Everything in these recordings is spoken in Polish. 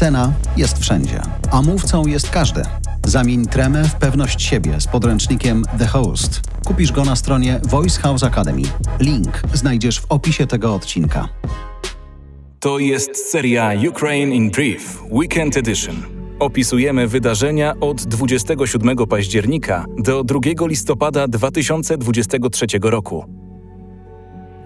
Cena jest wszędzie, a mówcą jest każdy. Zamień tremę w pewność siebie z podręcznikiem The Host. Kupisz go na stronie Voice House Academy. Link znajdziesz w opisie tego odcinka. To jest seria Ukraine in Brief Weekend Edition. Opisujemy wydarzenia od 27 października do 2 listopada 2023 roku.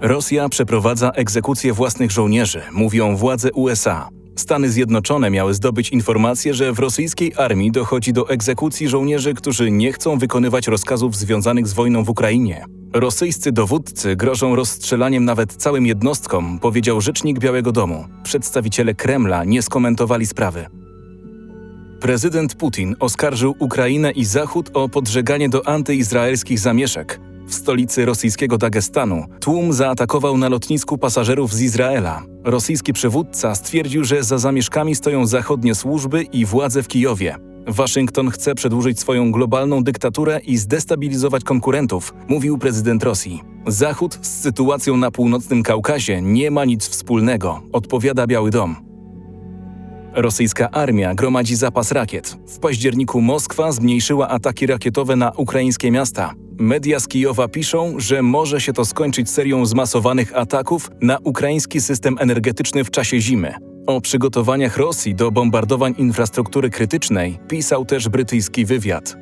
Rosja przeprowadza egzekucję własnych żołnierzy, mówią władze USA. Stany Zjednoczone miały zdobyć informację, że w rosyjskiej armii dochodzi do egzekucji żołnierzy, którzy nie chcą wykonywać rozkazów związanych z wojną w Ukrainie. Rosyjscy dowódcy grożą rozstrzelaniem nawet całym jednostkom, powiedział rzecznik Białego Domu. Przedstawiciele Kremla nie skomentowali sprawy. Prezydent Putin oskarżył Ukrainę i Zachód o podżeganie do antyizraelskich zamieszek. W stolicy rosyjskiego Dagestanu tłum zaatakował na lotnisku pasażerów z Izraela. Rosyjski przywódca stwierdził, że za zamieszkami stoją zachodnie służby i władze w Kijowie. Waszyngton chce przedłużyć swoją globalną dyktaturę i zdestabilizować konkurentów, mówił prezydent Rosji. Zachód z sytuacją na północnym Kaukazie nie ma nic wspólnego, odpowiada Biały Dom. Rosyjska armia gromadzi zapas rakiet. W październiku Moskwa zmniejszyła ataki rakietowe na ukraińskie miasta. Media z Kijowa piszą, że może się to skończyć serią zmasowanych ataków na ukraiński system energetyczny w czasie zimy. O przygotowaniach Rosji do bombardowań infrastruktury krytycznej pisał też brytyjski wywiad.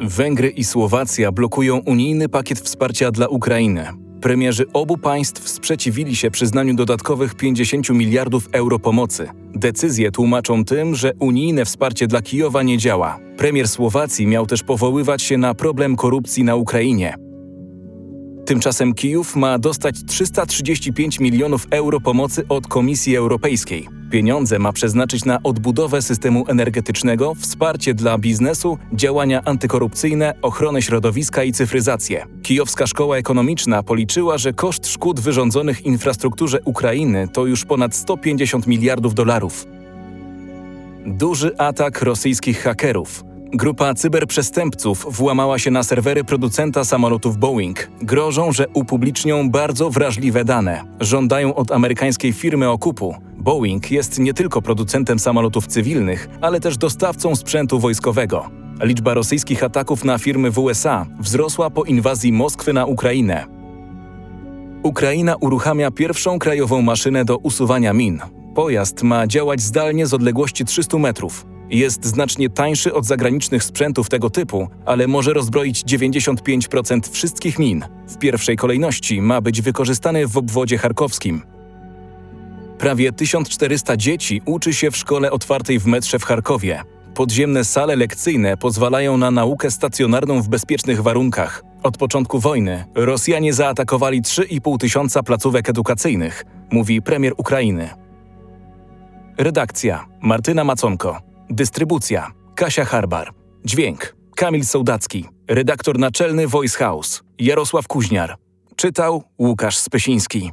Węgry i Słowacja blokują unijny pakiet wsparcia dla Ukrainy. Premierzy obu państw sprzeciwili się przyznaniu dodatkowych 50 miliardów euro pomocy. Decyzje tłumaczą tym, że unijne wsparcie dla Kijowa nie działa. Premier Słowacji miał też powoływać się na problem korupcji na Ukrainie. Tymczasem Kijów ma dostać 335 milionów euro pomocy od Komisji Europejskiej. Pieniądze ma przeznaczyć na odbudowę systemu energetycznego, wsparcie dla biznesu, działania antykorupcyjne, ochronę środowiska i cyfryzację. Kijowska Szkoła Ekonomiczna policzyła, że koszt szkód wyrządzonych infrastrukturze Ukrainy to już ponad 150 miliardów dolarów. Duży atak rosyjskich hakerów. Grupa cyberprzestępców włamała się na serwery producenta samolotów Boeing. Grożą, że upublicznią bardzo wrażliwe dane. Żądają od amerykańskiej firmy okupu. Boeing jest nie tylko producentem samolotów cywilnych, ale też dostawcą sprzętu wojskowego. Liczba rosyjskich ataków na firmy w USA wzrosła po inwazji Moskwy na Ukrainę. Ukraina uruchamia pierwszą krajową maszynę do usuwania min. Pojazd ma działać zdalnie z odległości 300 metrów. Jest znacznie tańszy od zagranicznych sprzętów tego typu, ale może rozbroić 95% wszystkich min. W pierwszej kolejności ma być wykorzystany w obwodzie charkowskim. Prawie 1400 dzieci uczy się w szkole otwartej w metrze w Charkowie. Podziemne sale lekcyjne pozwalają na naukę stacjonarną w bezpiecznych warunkach. Od początku wojny Rosjanie zaatakowali 3,5 tysiąca placówek edukacyjnych, mówi premier Ukrainy. Redakcja Martyna Maconko. Dystrybucja Kasia Harbar. Dźwięk Kamil Sołdacki. Redaktor naczelny Voice House Jarosław Kuźniar. Czytał Łukasz Spysiński.